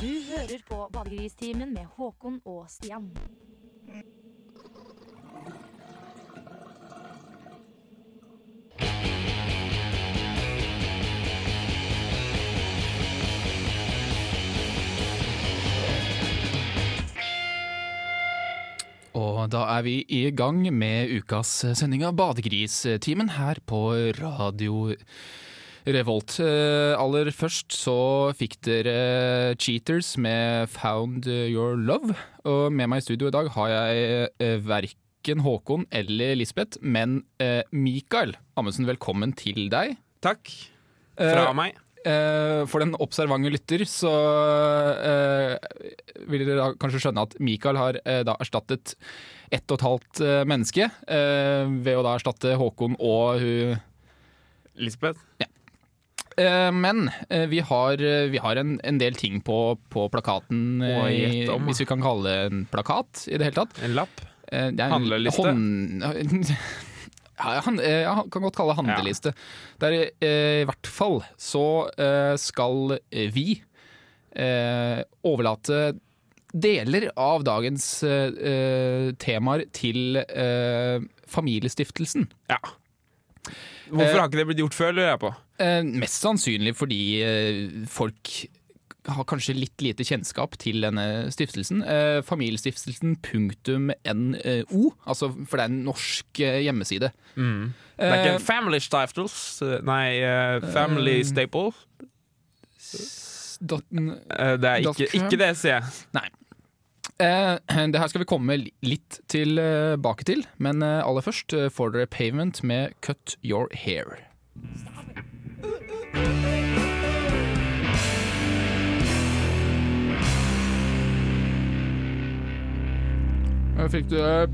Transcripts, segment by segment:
Du hører på Badegristimen med Håkon og Stian. Og da er vi i gang med ukas sending av Badegristimen her på Radio Revolt. Eh, Aller først så fikk dere Cheaters med Found Your Love. Og med meg i studio i dag har jeg eh, verken Håkon eller Lisbeth, men eh, Mikael Amundsen, velkommen til deg. Takk. Fra meg. For den observante lytter så vil dere da kanskje skjønne at Mikael har da erstattet ett og et halvt menneske ved å da erstatte Håkon og hun Lisbeth. Eh, men eh, vi har, eh, vi har en, en del ting på, på plakaten, eh, om, hvis vi kan kalle det en plakat i det hele tatt. En lapp. Eh, det er en Handleliste? Hånd... Ja, han, eh, ja, kan godt kalle det handleliste. Der eh, i hvert fall så eh, skal vi eh, overlate deler av dagens eh, eh, temaer til eh, Familiestiftelsen. Ja. Hvorfor Eh, har ikke det blitt gjort før, lurer jeg på. Eh, mest sannsynlig fordi eh, folk har kanskje litt lite kjennskap til denne stiftelsen. Eh, Familiestiftelsen.no, altså for det er en norsk hjemmeside. Mm. Det er ikke ikke Family Stiftels, Nei, Family Staple. Eh, det er ikke, ikke det, sier jeg. Nei. Eh, det her skal vi komme litt tilbake til, men eh, aller først eh, får dere Pavement med Cut Your Hair. Fikk du eh,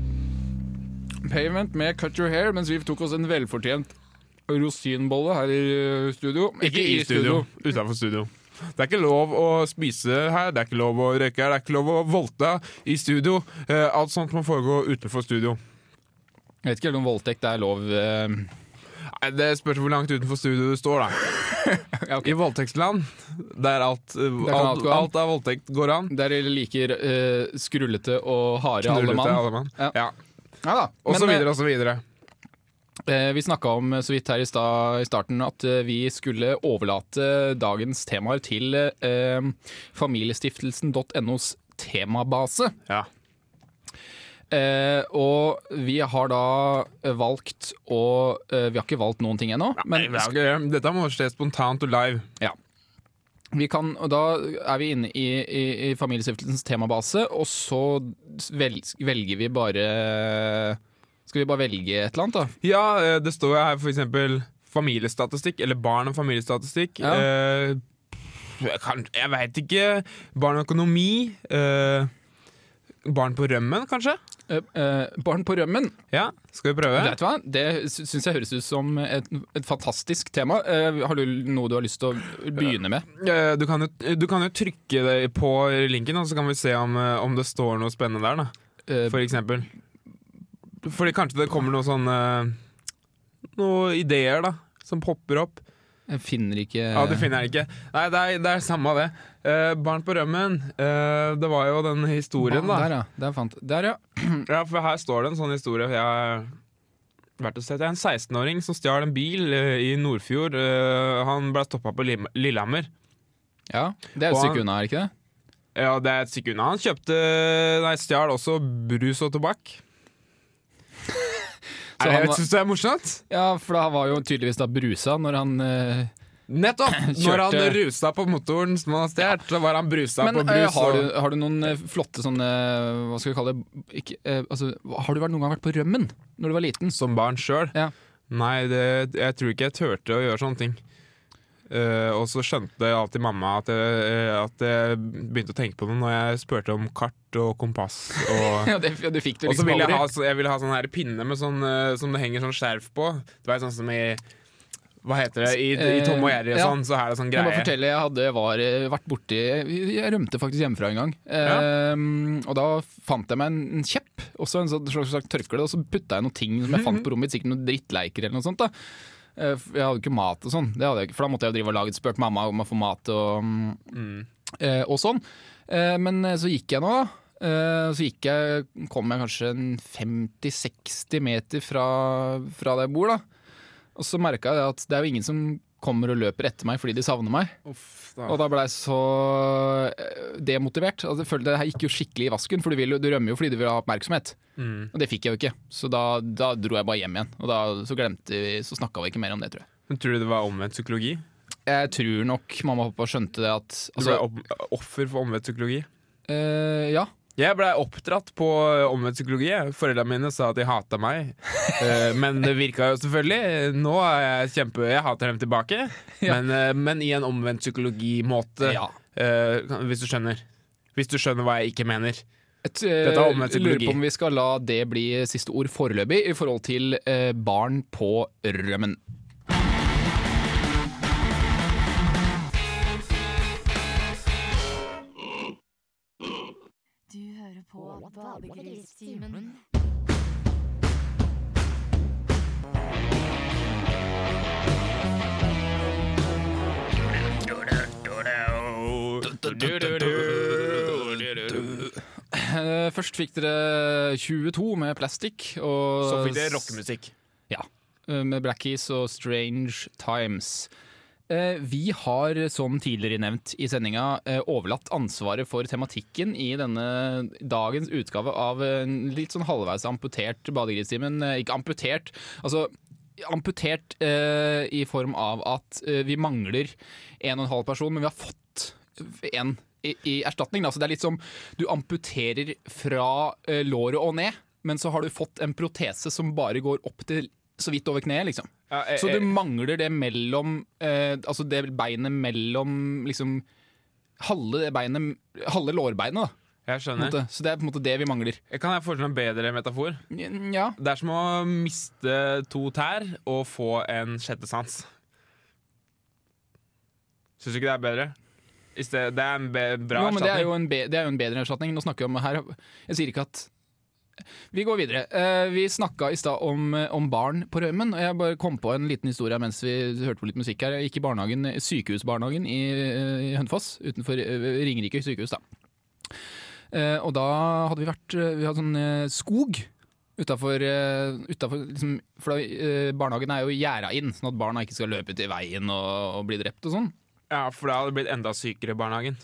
Pavement med Cut Your Hair, mens vi tok oss en velfortjent rosinbolle her i eh, studio. Ikke i studio. Utenfor studio. Det er ikke lov å spise her, det er ikke lov å røyke her, det er ikke lov å voldta i studio. Eh, alt sånt må foregå utenfor studio. Jeg vet ikke helt om voldtekt er lov eh, Nei, Det spørs hvor langt utenfor studio du står, da. ja, okay. I voldtektsland, der alt, eh, alt alt, alt av voldtekt går an. Der liker eh, skrullete og harde alle mann. alle mann. Ja. Ja. Ja da. Og så videre og så videre. Eh, vi snakka om eh, så vidt her i, sta, i starten at eh, vi skulle overlate dagens temaer til eh, familiestiftelsen.nos temabase. Ja. Eh, og vi har da valgt å eh, Vi har ikke valgt noen ting ennå, men Nei, det. Dette må skje spontant og live. Vi kan, og da er vi inne i, i, i Familiestiftelsens temabase, og så velger vi bare Skal vi bare velge et eller annet, da? Ja, eh, det står her eksempel familiestatistikk, eller barn og familiestatistikk. Ja. Eh, jeg kan, jeg veit ikke. Barn og økonomi. Eh, barn på rømmen, kanskje? Eh, eh, barn på rømmen. Ja, skal vi prøve? Vet du hva? Det sy- syns jeg høres ut som et, et fantastisk tema. Eh, har du noe du har lyst til å begynne med? Eh, du, kan jo, du kan jo trykke på linken, og så kan vi se om, om det står noe spennende der. da Eh, For eksempel. Fordi kanskje det kommer noen sånn eh, Noen ideer da som popper opp. jeg finner ikke Ja, du finner den ikke. Nei, det er, det er samme det. Uh, barn på rømmen. Uh, det var jo den historien, da. Der, ja. Der, fant. Der, ja. Ja, for her står det en sånn historie. Jeg har vært og sett. Er en 16-åring som stjal en bil uh, i Nordfjord. Han ble stoppa på Lillehammer. ja. Det er et stykke unna, er ikke det? Ja, det er et stykke unna. Han kjøpte Nei, stjal også brus og tobakk. Så han Syns du det er morsomt? Ja, for da var jo tydeligvis da brusa når han eh, Nettopp! Når han Kjørte- rusa på motoren som han har stjålet, så var han brusa Men på eh, brus. har, og- du, har du noen eh, flotte sånne Hva skal vi kalle det? Ikke, eh, altså, har du vært noen gang vært på rømmen når du var liten? Som barn sjøl? Ja. Nei, det, jeg tror ikke jeg turte å gjøre sånne ting. Eh, og så skjønte alltid mamma at jeg, eh, at jeg begynte å tenke på det når jeg spurte om kart og kompass. Og, Ja, det, ja, det du og så liksom ville jeg ha, så jeg ville ha sånn her pinne med sånn, eh, som det henger sånn skjerf på. Det var sånn som i Hva heter det? I, i Tom og Jerry og sånn, ja. så er det sånn Jeg må greie. fortelle, jeg hadde var, eh, vært borti Jeg rømte faktisk hjemmefra en gang. Eh, og da fant jeg meg en, en kjepp og så en sånn slags, slags tørkle, og så putta jeg noen ting som jeg fant på rommet mitt, sikkert noen drittleiker eller noe sånt. da Eh, Jeg hadde ikke mat og sånn, for da måtte jeg jo drive og lage spurt mamma om å få mat og, mm, eh, og sånn. Eh, Men eh, så gikk jeg nå, da. Eh, Så gikk jeg, kom jeg kanskje en 50-60 meter fra, fra der jeg bor, da. Og så merka jeg at det er jo ingen som kommer og løper etter meg fordi de savner meg. Uff, da. Og da ble jeg så eh, demotivert. Altså, jeg følte det her gikk jo skikkelig i vasken, for du, vil, du rømmer jo fordi du vil ha oppmerksomhet. Mm. Og det fikk jeg jo ikke, så da, da dro jeg bare hjem igjen. Og da så glemte vi, så snakka vi ikke mer om det, tror jeg. Men tror du det var omvendt psykologi? Jeg tror nok mamma og pappa skjønte det at Du ble Altså, offer for omvendt psykologi? Uh, ja. Jeg blei oppdratt på omvendt psykologi. Foreldrene mine sa at de hata meg. Eh, men det virka jo selvfølgelig. Nå er jeg kjempe Jeg hater dem tilbake. Ja. Men, eh, men i en omvendt psykologimåte, ja. eh, hvis du skjønner. Hvis du skjønner hva jeg ikke mener. Et, eh, Dette er omvendt psykologi. lurer på om vi skal la det bli siste ord foreløpig i forhold til eh, barn på rømmen. Hører på Badegristimen. Eh, Først fikk dere 22 med plastikk. Og Så fikk dere rockemusikk. Ja. eh, Med Black Keys og Strange Times. Eh, Vi har, som tidligere nevnt i sendinga, eh, overlatt ansvaret for tematikken i denne dagens utgave av en litt sånn halvveis amputert Badegristimen. Eh, Ikke amputert, altså amputert eh, i form av at vi mangler en og en halv person, men vi har fått en i, i erstatning. Da. Så det er litt som du amputerer fra eh, låret og ned, men så har du fått en protese som bare går opp til så vidt over kneet, liksom. Ja, jeg, Så du mangler det mellom eh, Altså det beinet mellom liksom Halve det beinet Halve lårbeinet, da. jeg skjønner. måte. Så det er på en måte det vi mangler. Kan jeg foreslå en bedre metafor? Ja. Det er som å miste to tær og få en sjette sans. Syns du ikke det er bedre? Det er en bra Jo, men det er jo, en be, det er jo en bedre erstatning. Nå snakker vi om her Jeg sier ikke at Vi går videre. Eh, vi snakka i stad om, eh, om barn på rømmen, og jeg bare kom på en liten historie mens vi hørte på litt musikk her. Jeg gikk i barnehagen, sykehusbarnehagen i, i Hønefoss, utenfor eh, Ringerike sykehus, da. Eh, og da hadde vi vært eh, Vi hadde sånn eh, skog utafor liksom, For da, eh, barnehagen er jo gjerda inn, sånn at barna ikke skal løpe ut i veien og, og bli drept og sånn. Ja, for da hadde det blitt enda sykere i barnehagen.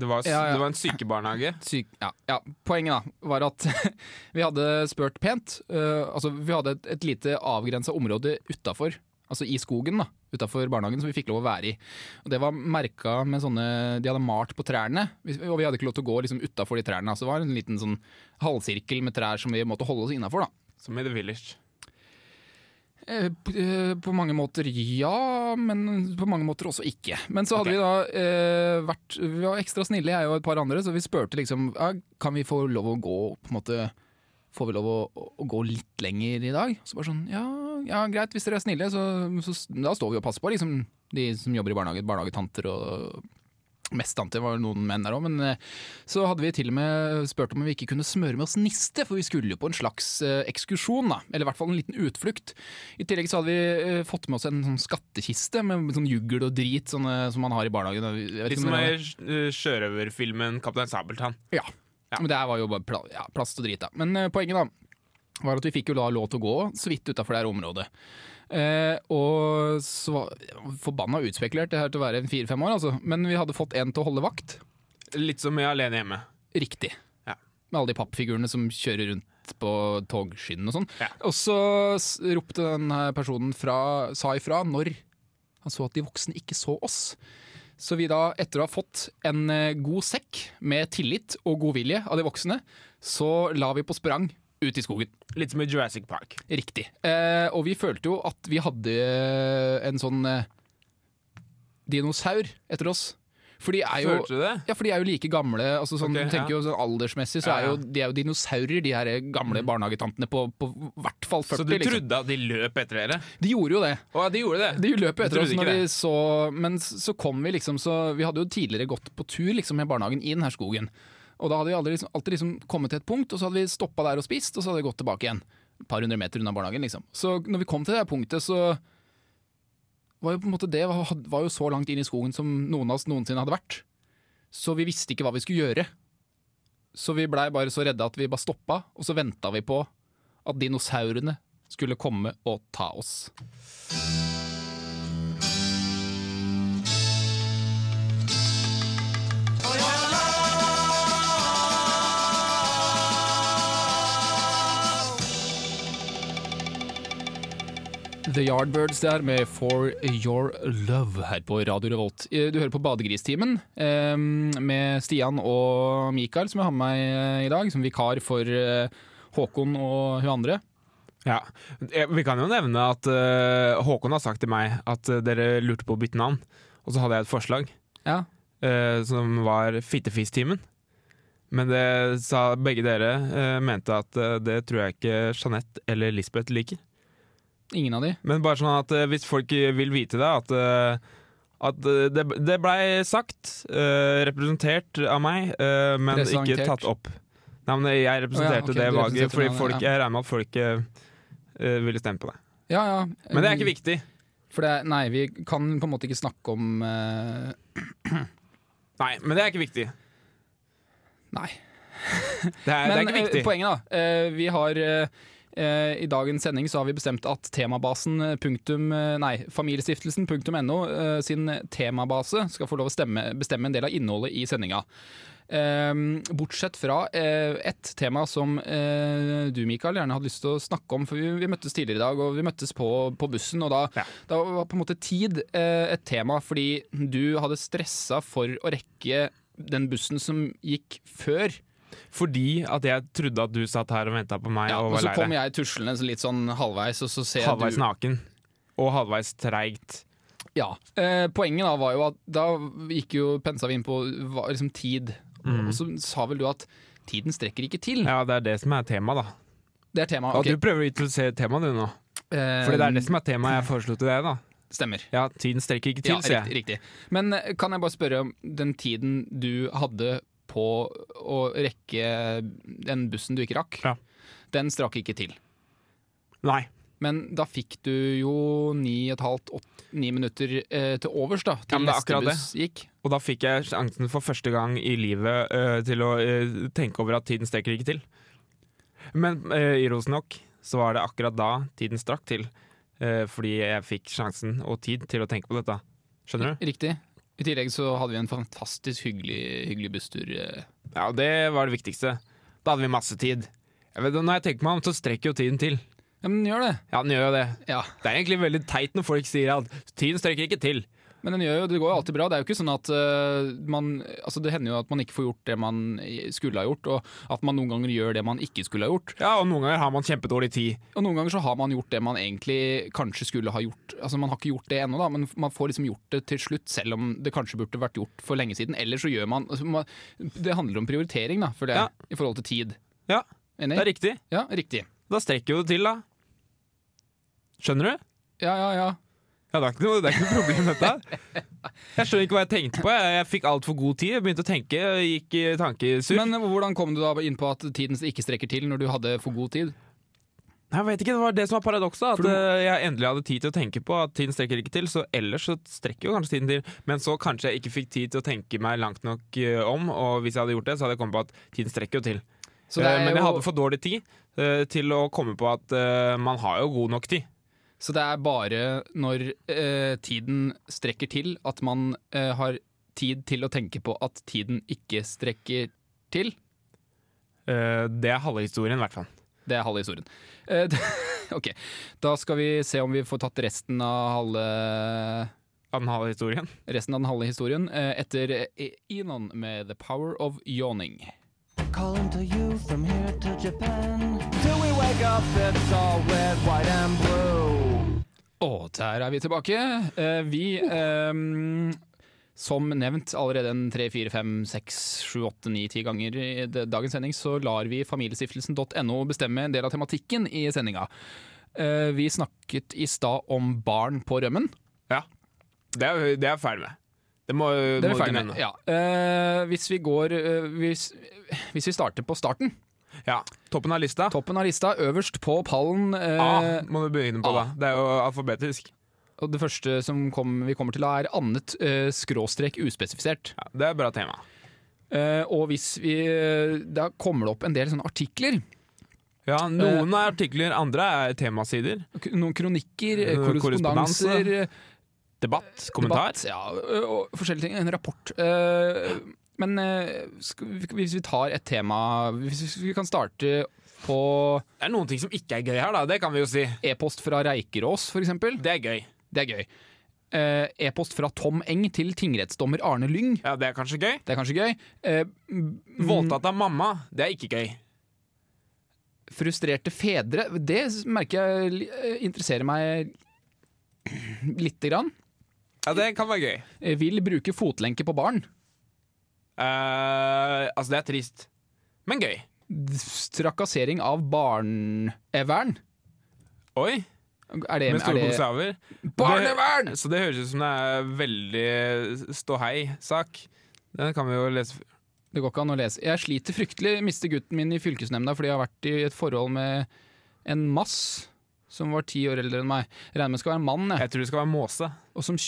Det var, Ja, ja. det var en sykebarnehage. Syk, ja, ja. Poenget da var at vi hadde spurt pent. Uh, altså Vi hadde et, et lite avgrensa område utafor, altså i skogen, da, utafor barnehagen, som vi fikk lov å være i. Og Det var merka med sånne De hadde malt på trærne, og vi hadde ikke lov til å gå liksom utafor de trærne. Altså, det var en liten sånn halvsirkel med trær som vi måtte holde oss innafor. Som i The Village. Eh, eh, På mange måter ja, men på mange måter også ikke. Men så hadde okay. vi da eh, vært Vi var ekstra snille, jeg og et par andre, så vi spurte liksom ja, Kan vi få lov å gå på en måte Får vi lov å, å gå litt lenger i dag? Så bare sånn ja, ja greit, hvis dere er snille, så, så da står vi og passer på liksom de som jobber i barnehage, barnehagetanter og Mest var det noen menn der òg, men eh, så hadde vi til og med spurt om vi ikke kunne smøre med oss niste, for vi skulle jo på en slags eh, ekskursjon, da. Eller i hvert fall en liten utflukt. I tillegg så hadde vi eh, fått med oss en sånn skattkiste med sånn juggel og drit sånne, som man har i barnehagen. Litt som i sjørøverfilmen 'Kaptein Sabeltann'. ja. Men det her var jo bare pla ja, plast og drit, da. Men poenget da var at vi fikk jo da lov til å gå så vidt utafor det her området. Eh, og så var forbanna utspekulert det her til å være en fire-fem år, altså. Men vi hadde fått en til å holde vakt. Litt som i Alene hjemme. Riktig. Ja. Med alle de pappfigurene som kjører rundt på togskinnene og sånn. Ja. Og så ropte denne personen fra, sa ifra når han så at de voksne ikke så oss. Så vi da, etter å ha fått en eh, god sekk med tillit og godvilje av de voksne, så la vi på sprang ut i skogen. Litt som i Jurassic Park. Riktig. Eh, og vi følte jo at vi hadde eh, en sånn eh, dinosaur etter oss. For de er jo Følte du det? ja, for de er jo like gamle. Altså sånn, okay, tenker ja. jo sånn Aldersmessig så er jo de er jo dinosaurer, de her gamle barnehagetantene på, på hvert fall 40. Så du liksom. trodde at de løp etter dere? De gjorde jo det. Å, de gjorde det? De løp etter oss når de så Men så kom vi liksom så Vi hadde jo tidligere gått på tur liksom med barnehagen i denne skogen. Og da hadde vi aldri, liksom, alltid liksom kommet til et punkt, og så hadde vi stoppa der og spist, og så hadde vi gått tilbake igjen. et par hundre meter unna barnehagen. liksom. Så når vi kom til det punktet, så var jo på en måte det var, jo så langt inn i skogen som noen av oss noensinne hadde vært. Så vi visste ikke hva vi skulle gjøre. Så vi blei bare så redde at vi bare stoppa, og så venta vi på at dinosaurene skulle komme og ta oss. The Yardbirds der med For Your Love her på Radio Revolt. Eh, Du hører på Badegristimen eh, med Stian og Mikael, som jeg har med meg eh, i dag, som vikar for Håkon og hun andre. Ja. Vi kan jo nevne at Håkon har sagt til meg at dere lurte på å bytte navn. Og så hadde jeg et forslag Ja. som var Fittefis-timen. Men det sa begge dere mente at det tror jeg ikke Jeanette eller Lisbeth liker. Ingen av de. Men bare sånn at eh, hvis folk vil vite det, at, eh, at eh, det, det blei sagt, eh, representert av meg, eh, men ikke tatt opp. Nei, men jeg representerte oh, ja, okay, det valget, fordi folk, ja. jeg regner med at folk eh, eh, ville stemme på det. Ja, ja. Men det er ikke viktig. For det, nei, vi kan på en måte ikke snakke om uh... Nei, men det er ikke viktig. Nei. Det er, det er ikke eh, viktig. poenget, da. Uh, vi har eh, eh, I dagens sending så har vi bestemt at temabasen eh, punktum, eh, nei, familiestiftelsen.no eh, sin temabase skal få lov å stemme, bestemme en del av innholdet i sendinga. Eh, bortsett fra et ett tema som eh, du, Mikael, gjerne hadde lyst til å snakke om. For vi, møttes tidligere i dag, og vi møttes på, på bussen. Og da, Ja. da var på en måte tid eh, et tema, fordi du hadde stressa for å rekke den bussen som gikk før. Fordi at jeg trodde at du satt her og venta på meg Ja, og og så kom jeg tuslende litt sånn halvveis, og så ser Halvveis du naken. Og halvveis treigt. Ja. Eh, poenget da var jo at da gikk jo pensa vi inn på hva, liksom tid, og så sa vel du at tiden strekker ikke til. Ja, det er det som er temaet, da. Det er temaet. Og du prøver å introdusere temaet du nå. Eh, Fordi det er det som er temaet jeg foreslo til deg, da. Stemmer. Ja, tiden strekker ikke til, Ja, sier jeg. riktig. Men eh, kan jeg bare spørre om den tiden du hadde på å rekke den bussen du ikke rakk, Ja. den strakk ikke til. Nei. Men da fikk du jo ni og et halvt, ni minutter eh, til overs da, Ja, til er neste akkurat det. gikk. Og da fikk jeg sjansen for første gang i livet eh, til å eh, tenke over at tiden strekker ikke til. Men uh, ironisk nok så var det akkurat da tiden strakk til. eh, fordi jeg fikk sjansen og tid til å tenke på dette. Skjønner du? Riktig. I tillegg så hadde vi en fantastisk hyggelig, hyggelig busstur. eh. Ja, det var det viktigste. Da hadde vi masse tid. Jeg vet, når jeg tenker meg om, så strekker jo tiden til. Ja, men den gjør det. Ja, den gjør jo det. Ja, Det er egentlig veldig teit når folk sier at tiden strekker ikke til. Men jo, det går jo alltid bra. Det er jo ikke sånn at uh, man Altså, det hender jo at man ikke får gjort det man skulle ha gjort, og at man noen ganger gjør det man ikke skulle ha gjort. Ja, og noen ganger har man kjempedårlig tid. Og noen ganger så har man gjort det man egentlig kanskje skulle ha gjort. Altså Man har ikke gjort det ennå, da, men man får liksom gjort det til slutt, selv om det kanskje burde vært gjort for lenge siden. Eller så gjør man, altså, man Det handler om prioritering, da, for det, Ja. i forhold til tid. Ja, Enig? det er riktig. Ja, riktig. Da strekker jo det til, da. Skjønner du? Ja, ja, ja. Ja, det er ikke noe, det er ikke noe problem dette. Jeg skjønner ikke hva jeg tenkte på. Jeg, jeg fikk altfor god tid. Jeg begynte å tenke, gikk i tankesur. Men hvordan kom du da inn på at tiden ikke strekker til når du hadde for god tid? Jeg vet ikke, Det var det som var paradokset. At du- eh, jeg endelig hadde tid til å tenke på at tiden strekker ikke til. Så ellers så strekker jo kanskje tiden til. Men så kanskje jeg ikke fikk tid til å tenke meg langt nok eh, om. Og hvis jeg hadde gjort det, så hadde jeg kommet på at tiden strekker jo til. Så det Eh, Men jeg hadde for dårlig tid eh, til å komme på at eh, man har jo god nok tid. Så det er bare når eh, tiden strekker til, at man eh, har tid til å tenke på at tiden ikke strekker til. Eh, Det er halve historien, i hvert fall. Det er halve historien. Eh, ok, da skal vi se om vi får tatt resten av halve Av den halve historien. Resten av den halve historien eh, etter eh, Enon med The Power of Yawning. Calling to you from here to Japan. Till we wake up, it's all red, white and blue. Og der er vi tilbake. Eh, vi um Som nevnt allerede en tre, fire, fem, seks, sju, åtte, ni, ti ganger i dagens sending, så lar vi familiestiftelsen.no bestemme en del av tematikken i sendinga. Eh, vi snakket i stad om barn på rømmen. Ja. Det er, det er ferdig med. Det må, Det er må ferdig med. Ja. Hvis vi går hvis, hvis vi starter på starten, Ja. Toppen av lista. Toppen av lista, øverst på pallen. eh, A må du begynne på, A. da. Det er jo alfabetisk. og det første som kom, vi kommer til, er annet eh, skråstrek uspesifisert. Ja, det er et bra tema. Eh, og hvis vi Da kommer det opp en del sånne artikler. Ja, Noen er artikler, andre er temasider. Noen kronikker, eh, Eh, korrespondanser, Debatt, kommentar. debatt, ja, og forskjellige ting. En rapport. Men eh, hvis vi tar et tema Hvis vi kan starte på Det er noen ting som ikke er gøy her, da. Det kan vi jo si. e-post fra Reikerås, eksempel. Det er gøy. Det er gøy. Eh, E-post fra Tom Eng til tingrettsdommer Arne Lyng. Ja, det er kanskje gøy. Det er kanskje gøy. Eh, Voldtatt av mamma, det er ikke gøy. Frustrerte fedre, det merker jeg interesserer meg lite grann. Ja, det kan være gøy. Vil bruke fotlenke på barn. Eh, altså, det er trist. Men gøy. Trakassering av barnevern. Oi, Er det, med store det bokstaver. Barnevern! Så det høres ut som det er veldig ståhei-sak. Den kan vi jo lese Det går ikke an å lese. Jeg sliter fryktelig. Mister gutten min i fylkesnemnda fordi jeg har vært i et forhold med en mass som var ti år eldre enn meg. Regner med det skal være en mann, jeg. Jeg tror det skal være måse. Og som,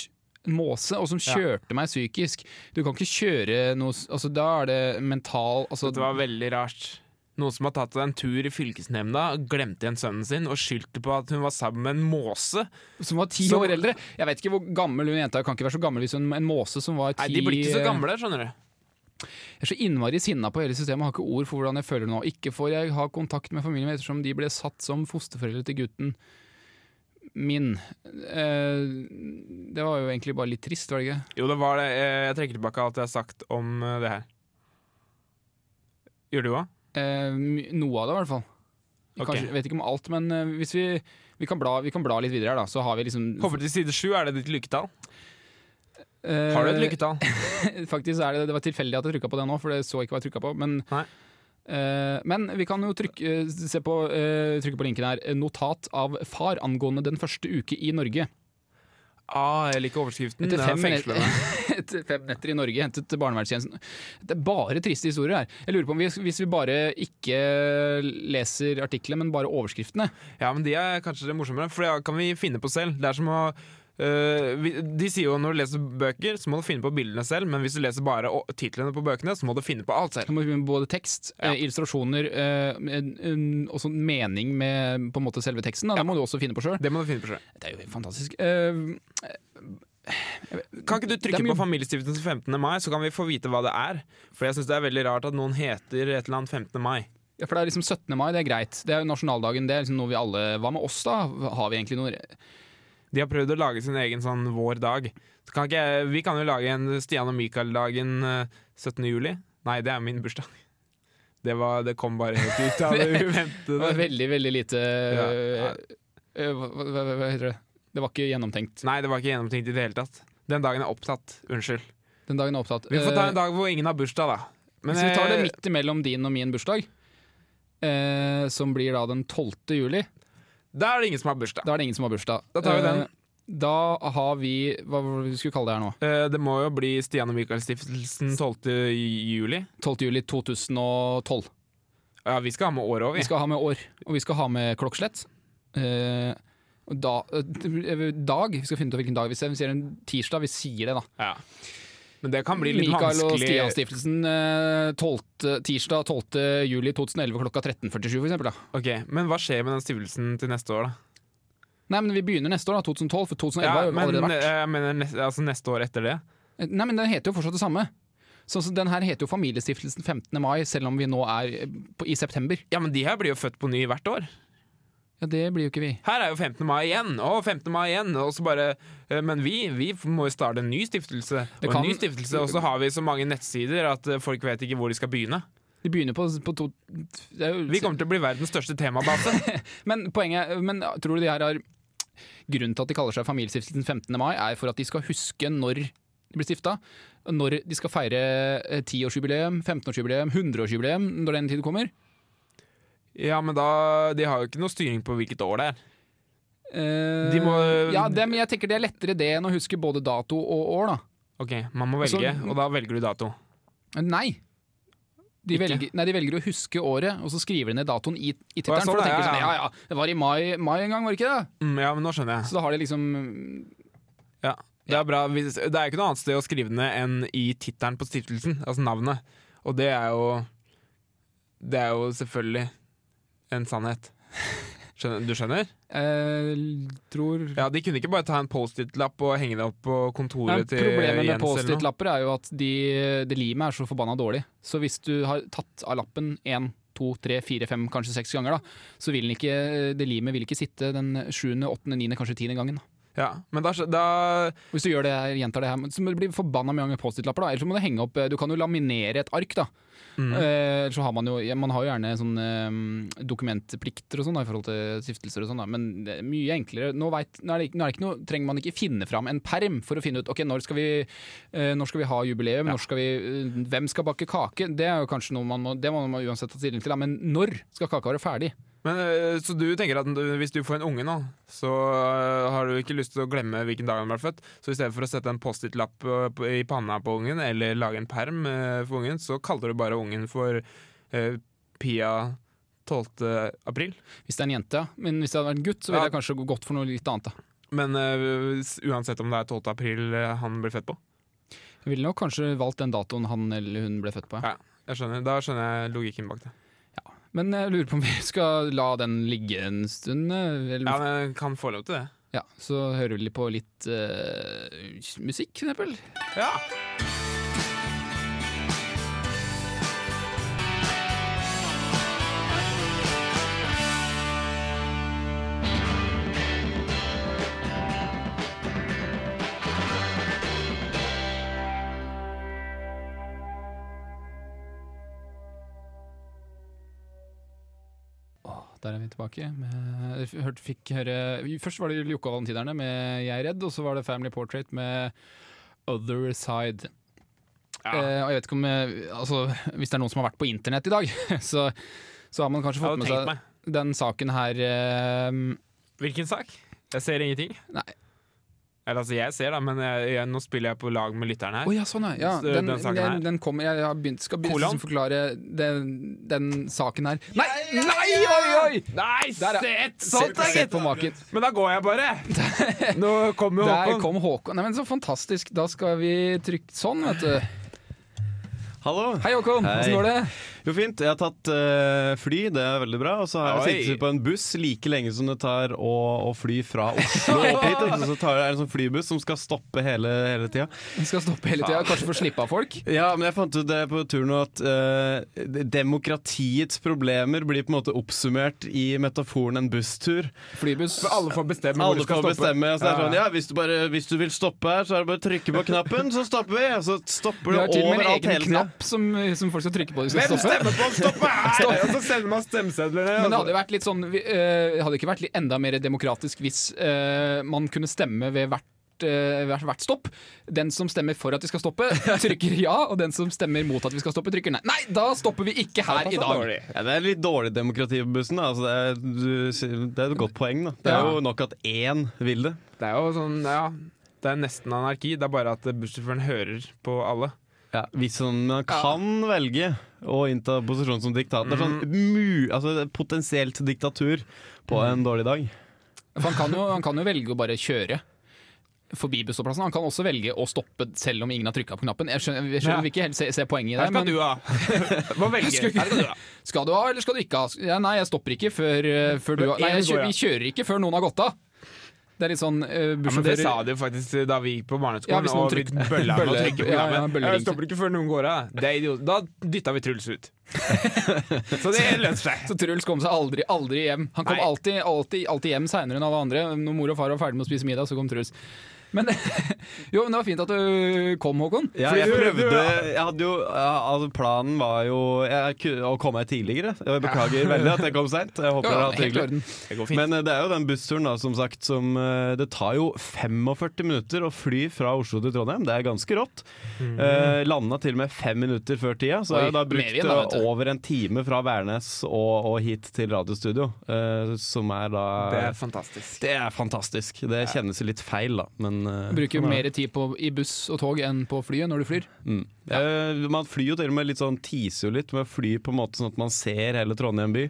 måse, og som Ja. kjørte meg psykisk. Du kan ikke kjøre noe Altså, da er det mental altså, Dette var veldig rart. Noen som har tatt en tur i fylkesnemnda, glemte igjen sønnen sin og skyldte på at hun var sammen med en måse. Som var ti Som- år eldre. Jeg vet ikke hvor gammel hun jenta kan ikke være så gammel hvis hun en måse som var ti Nei, De blir ikke så gamle, skjønner du. Jeg er så innmari sinna på hele systemet, har ikke ord for hvordan jeg føler nå. Ikke får jeg ha kontakt med familien ettersom de ble satt som fosterforeldre til gutten min. Eh, det var jo egentlig bare litt trist, var det ikke? Jo, det var det. Eh, Jeg trekker tilbake alt jeg har sagt om eh, det her. Gjør du òg? Noe av det, i hvert fall. Okay. Kanskje, vet ikke om alt, men hvis vi, vi, kan bla, vi kan bla litt videre her, da. Så har vi liksom Hopper til side sju. Er det ditt lykketall? Har du et lykketall? Faktisk er det, det var tilfeldig at jeg trykka på det nå, for det så ikke hva jeg trykka på. Men, Nei. Eh, men vi kan jo trykke, se på, eh, trykke på linken her. Notat av far angående den første uke i Norge. Ah, jeg liker overskriften. Etter er fem, etter fem netter i Norge hentet barnevernstjenesten Det er bare triste historier her. Jeg lurer på om vi, Hvis vi bare ikke leser artiklene, men bare overskriftene Ja, men de er kanskje det morsommere, for det kan vi finne på selv. Det er som å De sier jo når du leser bøker, så må du finne på bildene selv, men hvis du leser bare titlene på bøkene, så må du finne på alt selv. Du må finne på Både tekst, Ja. eh, illustrasjoner eh, en, en, også mening med på en måte selve teksten. Da. Det må du også finne på sjøl. Det må du finne på selv. Det er jo fantastisk. Eh, Kan ikke du trykke mye- på Familiestiftelsen 15. mai, så kan vi få vite hva det er? For jeg syns det er veldig rart at noen heter et eller annet 15. mai. ja, for det er liksom 17. mai, det er greit. Det er jo nasjonaldagen. Det er liksom noe vi alle Hva med oss, da? Har vi egentlig noe De har prøvd å lage sin egen sånn vår dag. Så kan ikke, vi kan jo lage en Stian og Michael-dagen øh, 17. juli. Nei, det er min bursdag. Det, var, det kom bare helt ut av det Det var veldig, veldig lite Ja, ja. eh, hva, hva, hva heter det? Det var ikke gjennomtenkt. Nei, det var ikke gjennomtenkt i det hele tatt. Den dagen er opptatt. Unnskyld. Den dagen er opptatt. Vi får ta en Eh, dag hvor ingen har bursdag, da. Men, Hvis vi tar det eh, midt imellom din og min bursdag, eh, som blir da den 12. juli, Da er det ingen som har bursdag. da er det ingen som har bursdag. Da tar vi den. Eh, Da har vi Hva skulle vi kalle det her nå? Eh, Det må jo bli Stian og Michael-stiftelsen 12. juli. 12. juli 2012. Ja, vi skal ha med året òg, Vi vi. skal ha med år, og vi skal ha med klokkeslett. Eh, da, eh, dag Vi skal finne ut hvilken dag. vi ser. vi sier en tirsdag, vi sier det, da. Ja. Men det kan bli litt Mikael og. Stian-stiftelsen eh, 12. tirsdag 12. juli 2011 klokka 13.47, for eksempel. Ok, Men hva skjer med den stiftelsen til neste år, da? Nei, men vi begynner neste år, da, 2012, for 2011 har Ja, jo men allerede vært. jeg mener neste, altså neste år etter det? Nei, men den heter jo fortsatt det samme. Sånn som Den her heter jo Familiestiftelsen 15. mai, selv om vi nå er eh, på, i september. Ja, men de her blir jo født på ny hvert år. Ja, Det blir jo ikke vi. Her er jo 15. mai igjen, og 15. mai igjen. Og så bare, eh, men vi, vi må jo starte en ny stiftelse. Det Og kan- en ny stiftelse, og så har vi så mange nettsider at eh, folk vet ikke hvor de skal begynne. De begynner på, på to jo, Vi kommer til å bli verdens største temabase. Men poenget Men tror du de her har Grunnen til at de kaller seg Familiestiftelsen 15. mai, er for at de skal huske når de blir stifta. Når de skal feire tiårsjubileum, 10-årsjubileum, 15-årsjubileum, 100-årsjubileum, når den tid kommer. Ja, men da De har jo ikke noe styring på hvilket år det er. Eh, De må- Ja, det, men jeg tenker det er lettere det enn å huske både dato og år, da. Ok, man må Altså, velge, og da velger du dato. Nei. De Ikke? velger, nei, de velger å huske året, og så skriver de ned datoen i, i Å, jeg tittelen. så For da det, de ja, sånn, ja. ja ja, det var i mai, mai en gang, var det ikke det? Mm, ja, men nå skjønner jeg. Så da har de liksom Ja, det er bra. Hvis, det er ikke noe annet sted å skrive ned enn i tittelen på stiftelsen, altså navnet. Og det er jo Det er jo selvfølgelig en sannhet. Skjønner, du skjønner? eh, Tror Ja, De kunne ikke bare ta en Post-It-lapp og henge det opp på Nei, kontoret til Problemet med Jens eller noe. Post-It-lapper er jo at de, det limet er så forbanna dårlig. Så hvis du har tatt av lappen én, to, tre, fire, fem, kanskje seks ganger, da, så vil den ikke, det limet vil ikke sitte den sjuende, åttende, niende, kanskje tiende gangen. Da. Ja, men da, da Hvis du gjør det, gjentar det her, så må du bli forbanna mange Post-It-lapper. da Ellers så må du henge opp Du kan jo laminere et ark, da. mm. Eh, så har man jo Man har jo gjerne sånne eh, dokumentplikter og sånn i forhold til stiftelser og sånn, men det er mye enklere. Nå, vet, nå, er det, ikke- nå er det ikke noe, trenger man ikke finne fram en perm for å finne ut Ok, når skal vi, eh, når skal vi ha jubileum, når skal vi, eh, hvem skal bake kake? Det er jo kanskje noe man må, det må man uansett ta stilling til, da. men når skal kaka være ferdig? Men, øh, så du tenker at hvis du får en unge nå, så øh, har du ikke lyst til å glemme hvilken dag han ble født. Så i stedet for å sette en Post-It-lapp øh, i panna på ungen, eller lage en perm for ungen, så kaller du bare ungen for øh, Pia 12. april. Hvis det er en jente, ja. Men hvis det hadde vært en gutt, så ville Ja. jeg kanskje gått for noe litt annet. da. Men uh, uansett om det er 12. april han ble født på. Jeg ville nok kanskje valgt den datoen han eller hun ble født på. Ja. Ja. Jeg skjønner, Da skjønner jeg logikken bak det. Men jeg lurer på om vi skal la den ligge en stund. eh, Eller, Ja, men kan få lov til det. Ja, så hører vi på litt uh, musikk, for eksempel. Ja. Der er vi tilbake. Med, hørte, fikk høre, først var det Jokke og Valentinerne med 'Jeg er redd', og så var det Family Portrait med 'Other Side'. Eh, og jeg vet ikke om eh, altså, Hvis det er noen som har vært på internett i dag, så, så har man kanskje fått med seg meg. den saken her eh, Hvilken sak? Jeg ser ingenting. Nei. Eller altså, jeg ser da, men jeg, jeg, nå spiller jeg på lag med lytteren her. Oh, ja, sånn er. ja den, den saken her. den, den kommer Jeg har begynt, skal begynne å forklare den, den saken her. Nei! Nei! Oi, oi! Nei, Der, sett sånt, se gitt! på maken. Men da går jeg bare. Nå kommer Der Håkon. kom Håkon. Nei, men Så fantastisk. Da skal vi trykke sånn, vet du. Hallo. Hei, Håkon. Hvordan går det? Jo, fint. Jeg har tatt uh, fly, det er veldig bra. Og så har jeg sittet på en buss like lenge som det tar å, å fly fra Oslo opp hit. Og så tar jeg en sånn flybuss som skal stoppe hele, hele tida. Vi skal stoppe hele tida, kanskje for å slippe av folk. Ja, men jeg fant ut det på turen at uh, demokratiets problemer blir på en måte oppsummert i metaforen en busstur. Flybuss. For alle får bestemme hvor Alle du skal får stoppe. bestemme. Så det er Ja. sånn, ja, hvis du, bare, hvis du vil stoppe her, så er det bare å trykke på knappen, så stopper vi. Så stopper en overalt hele tida. Knapp som, som folk skal trykke på. De Hvem stemmer på å stoppe her? Stopp. Og så sender man stemmesedlene. Men det hadde vært litt sånn eh, Hadde ikke vært litt enda mer demokratisk hvis uh, man kunne stemme ved hvert eh, hvert, hvert stopp. Den som stemmer for at vi skal stoppe, trykker ja, og den som stemmer mot at vi skal stoppe, trykker nei. Nei, da stopper vi ikke her i dag! Ja, det er litt dårlig demokrati på bussen. Da. Altså, det, er, du, det er et godt poeng. Da. Det er jo nok at én vil det. Det er jo sånn, ja Det er nesten anarki. Det er bare at bussjåføren hører på alle. Hvis sånn, man kan velge å innta posisjon som diktator. Det er sånn mu, altså, potensielt diktatur på en dårlig dag. For han kan, jo, han kan jo velge å bare kjøre forbi bussholdeplassen. Han kan også velge å stoppe selv om ingen har trykka på knappen. Jeg skjønner, jeg skjønner Ja. ikke helt se, se poenget i Her det. skal Men du ha. Må velge. Skal Her skal du ha. skal du ha, eller skal du ikke ha? Ja, nei, jeg stopper ikke før, eh, før du har Nei, jeg En kjø, går, ja. vi kjører ikke før noen har gått av. Det er litt sånn uh, Ja, men det sa de jo faktisk da vi gikk på Ja, hvis noen og trykker- bølla med å trykke på ja, ja, bøllering. Jeg stopper ikke før noen går av. Da dytta vi Truls ut. Så det løser seg. Så Truls kom seg aldri, aldri hjem. Han kom alltid, alltid, alltid hjem seinere enn alle andre. Når mor og far var ferdig med å spise middag, så kom Truls. Men, jo, men det var fint at du kom, Håkon. Ja, jeg prøvde jeg hadde jo, altså Planen var jo jeg, å komme meg tidligere. Jeg beklager veldig at jeg kom seint. Jeg håper dere har hatt det hyggelig. Det. Men eh, det er jo den bussturen da, som sagt som eh, Det tar jo 45 minutter å fly fra Oslo til Trondheim. Det er ganske rått. Eh, landa til og med fem minutter før tida, så Oi, jeg har da brukt igjen da, eh, over en time fra Værnes og, og hit til radiostudio. eh, som er da det er fantastisk. Det er fantastisk. Det kjennes litt feil, da. Men eh, Bruker mer tid på, i buss og tog enn på flyet når du flyr. Mm. Eh, Man flyr jo til og med litt sånn teaser jo litt med å fly på en måte sånn at man ser hele Trondheim by.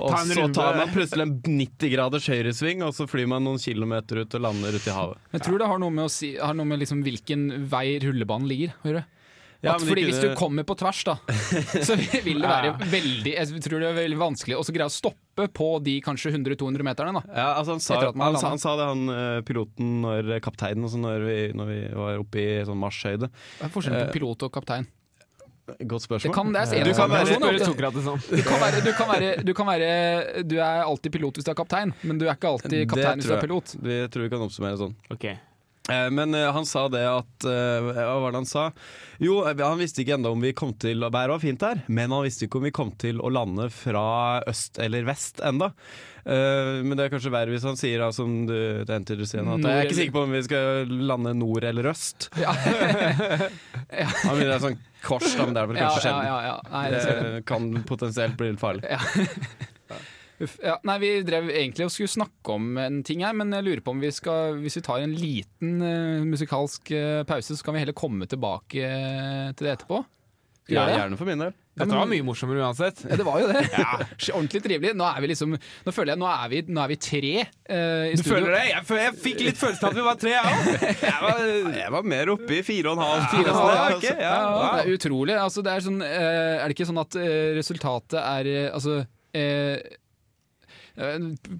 Og Ta så tar man plutselig en 90 graders høyresving, og så flyr man noen kilometer ut og lander ute i havet. Jeg tror det har noe med, å si, har noe med liksom hvilken vei rullebanen ligger å gjøre. Ja, At fordi Hvis du kommer på tvers, da, så vil det være veldig Jeg tror det er veldig vanskelig å greie å stoppe på de kanskje 100-200 meterne. da Ja, altså han, sa, han, sa, han sa det, han eh, piloten, når kapteinen, altså når, vi, når vi var oppe i sånn marsjhøyde. Hva er forskjellen på pilot og kaptein? Godt spørsmål. Det kan- det Eh, Du kan være. Du kan, være, du, kan være, du kan være Du er alltid pilot hvis du er kaptein, men du er ikke alltid kaptein hvis du er pilot. Det tror vi kan oppsummere sånn. Ok. Eh, Men eh, han sa det at eh, Hva var det han sa? Jo, han visste ikke enda om vi kom til Været var fint her, men han visste ikke om vi kom til å lande fra øst eller vest enda. Men det er kanskje verre hvis han sier, da, som du å si, at jeg er ikke sikker på om vi skal lande nord eller øst. Ja, Han begynner ha sånn kors, men det er vel ja, kanskje ja, sjelden. ja, ja. Nei, det. Det kan potensielt bli litt farlig. Uff, ja, nei, Vi drev egentlig og skulle snakke om en ting her, men jeg lurer på om vi skal Hvis vi tar en liten uh, musikalsk uh, pause, så kan vi heller komme tilbake uh, til det etterpå. Skal Ja, gjerne for min del. Dette var mye morsommere uansett. Ja, det var jo det. Ordentlig trivelig. Nå er vi liksom Nå føler jeg nå er vi, nå er vi tre uh, i Du studio. føler det? Jeg, jeg fikk litt følelsen av at vi var tre, jeg òg. Jeg var mer oppe i fire og en halv. Fire og en halv, Ja, ok, ja, Ja, wow. det er utrolig. Altså, det er, sånn, uh, er det ikke sånn at uh, resultatet er Altså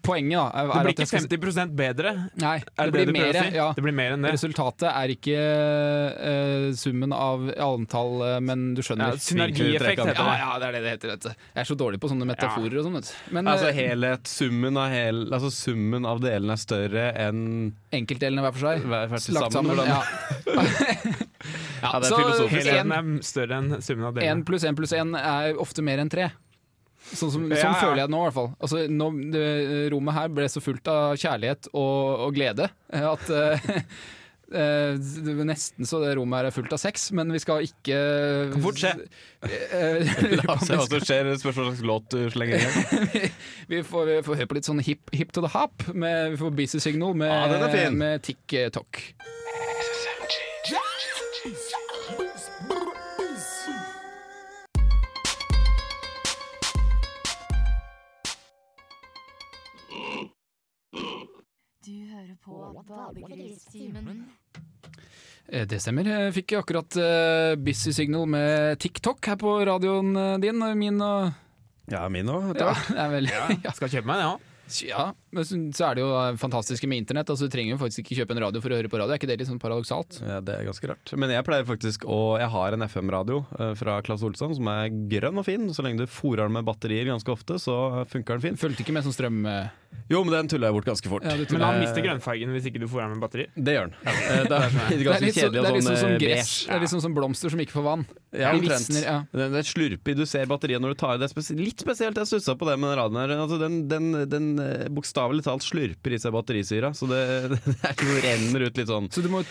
Poenget da er, Det blir ikke skal- 50 bedre. Nei, det, det blir mer. si? Ja. Det blir mer enn det. Resultatet er ikke uh, summen av antall, eh, men du skjønner. Ja, synergieffekt heter det. ja, det er det det heter. Vet du. Jeg er så dårlig på sånne metaforer og sånn. Men Altså eh, helhet, summen av, hel, altså, summen av delene er større enn enkeltdelene hver for seg. hver for Lagt sammen. sammen. Ja. Ja, det er så filosofisk. Helheten er større enn summen av delene. Én pluss én pluss én er ofte mer enn tre. Sånn, som, sånn ja. føler jeg det nå, i hvert fall. Altså, nå, det, rommet her ble så fullt av kjærlighet og, og glede eh, at uh, uh, nesten så det rommet her er fullt av sex, men vi skal ikke Kan fort skje. Eh, La oss se hva som skjer. Spørs hva slags låt du slenger igjen. vi, vi, får, vi får høre på litt sånn hip, hip to the hop. Med, vi får Busy Signal med, Ja, er med TikTok. Hører på Badegristimen. Eh, Det stemmer. Jeg fikk akkurat eh, Busy Signal med TikTok her på radioen eh, din min. Og, Ja, min òg. ja, det vel, ja. Skal kjøpe meg den, ja. Ja, men så er det jo eh, fantastiske med internett. Altså, du trenger jo faktisk ikke kjøpe en radio for å høre på radio. Er ikke det litt sånn paradoksalt? Ja, det er ganske rart. Men jeg pleier faktisk å Jeg har en FM-radio eh, fra Claes Olsson som er grønn og fin. Så lenge du fòrer den med batterier ganske ofte, så funker den fin. Fulgte ikke med sånn strøm... eh, Jo, men den tulla jeg bort ganske fort. Ja, Men han Eh, mister grønnfargen hvis ikke du fòrer den med batteri. Det gjør han. Eh, Det er er litt, så, kjedelig det er litt sånn sånn som eh, gress. Det er litt sånn som blomster som ikke får vann. Ja, De omtrent. visner, ja. Den, den slurper, du ser batteriet når du tar i det. Litt spesielt, jeg stussa på det med den radioen her. Altså, den den, den eh, bokstavelig talt slurper i seg batterisyra, så det, det er renner ut litt sånn. Så du må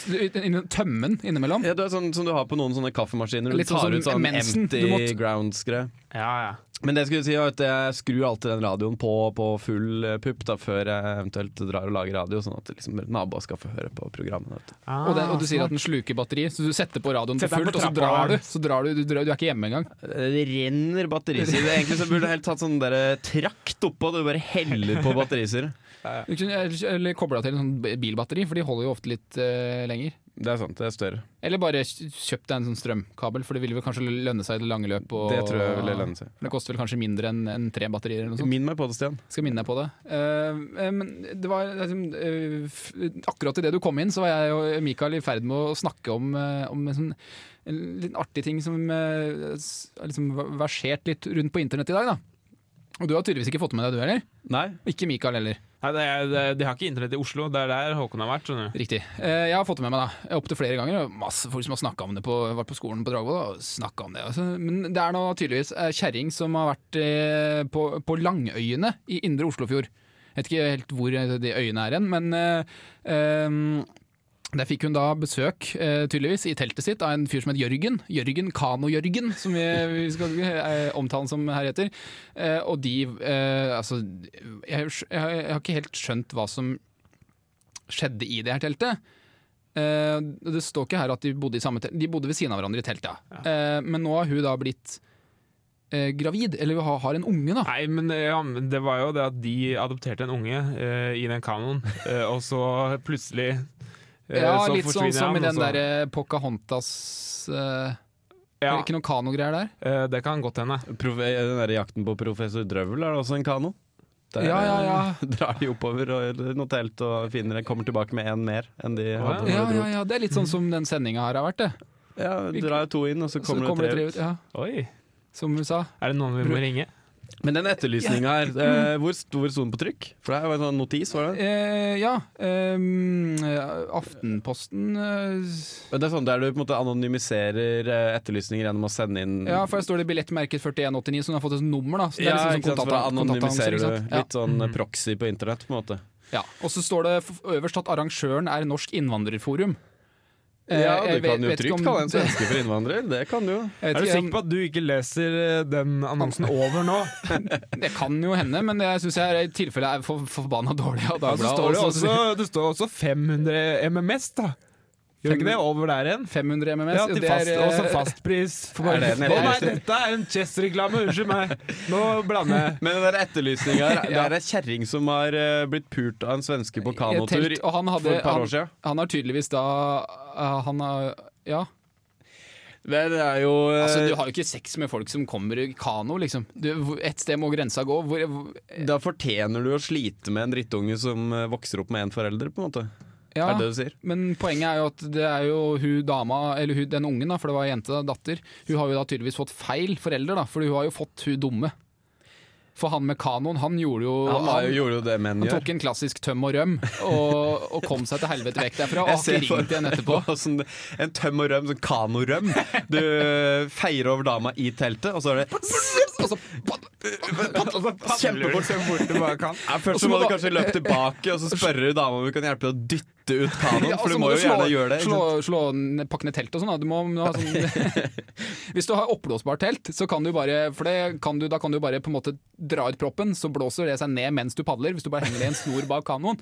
tømme den innimellom. Ja, det er sånn som du har på noen sånne kaffemaskiner. Du Litt sånn tar sånn ut sånn mensen. Empty grounds-greie. Ja, ja. Men det jeg skulle si er at jeg skrur alltid den radioen på på full eh, pupp da, før jeg eventuelt drar og lager radio, sånn at liksom, naboer skal få høre på programmet. vet du. Og, den, og du sier at den sluker batteri, så du setter på radioen til Setter fullt, på og så drar du. Så drar du, du, drar, du er ikke hjemme engang. Det renner batterisyre. Egentlig så burde du helt tatt sånn der trakt oppå, du bare heller på batterisyre. Du kunne, eller, eller kobla til en sånn bilbatteri, for de holder jo ofte litt uh, lenger. Det er sant, det er større. Eller bare kjøp deg en sånn strømkabel, for det ville vel kanskje lønne seg i det lange løp. Og, Det tror jeg ville lønne seg. Det koster vel kanskje mindre enn en tre batterier eller noe sånt. Minn meg på det, Stian. Skal minne deg på det. Uh, men det var f- Akkurat idet du kom inn, så var jeg og Mikael i ferd med å snakke om, uh, om en sånn en litt artig ting som har liksom versert litt rundt på internett i dag. da. Og du har tydeligvis ikke fått med deg, du heller? Nei? Ikke Mikael heller. Nei, det er, de har ikke internett i Oslo. Det er der Håkon har vært. skjønner. Riktig. Eh, Jeg har fått det med meg da, opptil flere ganger. Masse folk som har snakka om det på, vært på skolen på Dragvoll. og om det. Altså. Men det er nå tydeligvis kjerring som har vært eh, på, på Langøyene i indre Oslofjord. Jeg vet ikke helt hvor de øyene er hen, men eh, eh, der fikk hun da besøk, eh, tydeligvis, i teltet sitt av en fyr som het Jørgen. Jørgen Kano-Jørgen, som vi, vi skal eh, omtale som her heter. Eh, og de eh, Altså, jeg, jeg, har ikke helt skjønt hva som skjedde i det her teltet. Eh, det står ikke her at de bodde i samme telt. De bodde ved siden av hverandre i teltet. ja. Eh, men nå har hun da blitt gravid, eller har, en unge, da. Nei, men, ja, men det var jo det at de adopterte en unge i den kanoen, og så plutselig Ja, så litt sånn som i den så- derre Pocahontas uh, ja, det ikke noen kanogreier der? Uh, Det kan godt hende. Profe den der jakten på professor Drøvel er det også en kano. Der Ja, ja, ja. drar de oppover og noe telt og finner, kommer tilbake med én mer enn de Å, hadde. Ja, ja, ja, Det er litt sånn som den sendinga her har vært, det. ja, drar to inn, og så Så kommer, kommer det tre det tre ut. ut. Ja, Oi, som hun sa. er det noen vi må ringe? Men den etterlysninga her, eh, hvor stor sto den på trykk? For det her var en sånn notis, var det? Eh, ja. ehm, Aftenposten eh, Men det er sånn der du på en måte anonymiserer eh, etterlysninger gjennom å sende inn Ja, for der står det billettmerket 4189, så den har fått et nummer, da. Så det er Ja, liksom ikke sant, for da sånn anonymiserer du litt sånn eh, proxy på internett, på en måte. Ja. ja. Og så står det f- øverst at arrangøren er Norsk innvandrerforum. Eh, Ja, jeg du kan vet- jo trygt om kalle en svenske for innvandrer. Det kan du jo. Er du sikker på at du ikke leser eh, den annonsen over nå? Det kan jo hende, men jeg syns jeg i tilfelle er for, forbanna dårlig av Dagbladet. står det, også, det står også 500 MMS, da. Gjør ikke det over der igjen? 500 MMS. Ja, til fast, er, også eh, fastpris. Er det nei, dette er en Chess-reklame, unnskyld meg. Nå blander jeg. Men den der etterlysninga her, det er ei kjerring som har eh, blitt pult av en svenske på kanotur telt, han, hadde, for et par han, år siden. han har tydeligvis da eh, Han har Ja. Men det er jo eh, Altså, du har jo ikke sex med folk som kommer i kano, liksom. Du, et sted må grensa gå. Hvor, hvor, Da fortjener du å slite med en drittunge som eh, vokser opp med én forelder, på en måte. Ja, Er det det du sier? men poenget er jo at det er jo hun dama, eller hun, den ungen, da, for det var jente, da, datter, hun har jo da tydeligvis fått feil forelder, da, for hun har jo fått hun dumme. For han med kanoen, han gjorde jo Han han, gjorde jo det menn Han tok en klassisk tøm og røm og, og kom seg til helvete vekk derfra. Og har ikke ringt igjen etterpå. sånn, en tøm og røm, sånn kanorøm. Du eh, feier over dama i teltet, og så er det Og så kjempefort. så fort du bare kan. Ja, først så må du kanskje løpe tilbake og så spørre dama om hun kan hjelpe deg å dytte ut kanoen. For du må jo slå, gjerne gjøre det. Slå, slå, pakke ned telt og sånn. Du må, må ha sånn Hvis du har oppblåsbart telt, så kan du bare For det kan du, da kan du bare på en måte dra ut proppen, så blåser det seg ned mens du padler. Hvis du bare henger i en snor bak kanoen.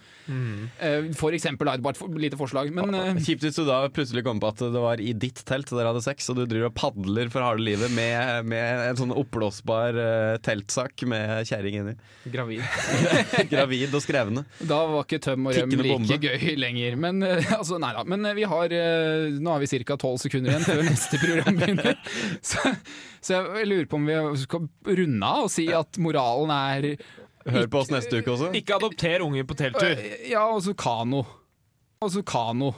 Eh, For eksempel, da, bare et lite forslag. Men eh, Kjipt hvis du da plutselig kom på at det var i ditt telt dere hadde sex, og du driver og padler for harde livet med, med en sånn oppblåsbar eh, teltsak med kjerring inni. Gravid. Gravid og skrevne. da var ikke tøm og røm like bombe. gøy lenger. Men eh, altså, nei da. Men eh, vi har eh, Nå har vi ca. tolv sekunder igjen før neste program begynner. Så, så jeg lurer på om vi skal runde av og si at moralen er Hør på oss neste uke også. Ikke adopter unger på telttur. Ja, og så kano. Og så kano.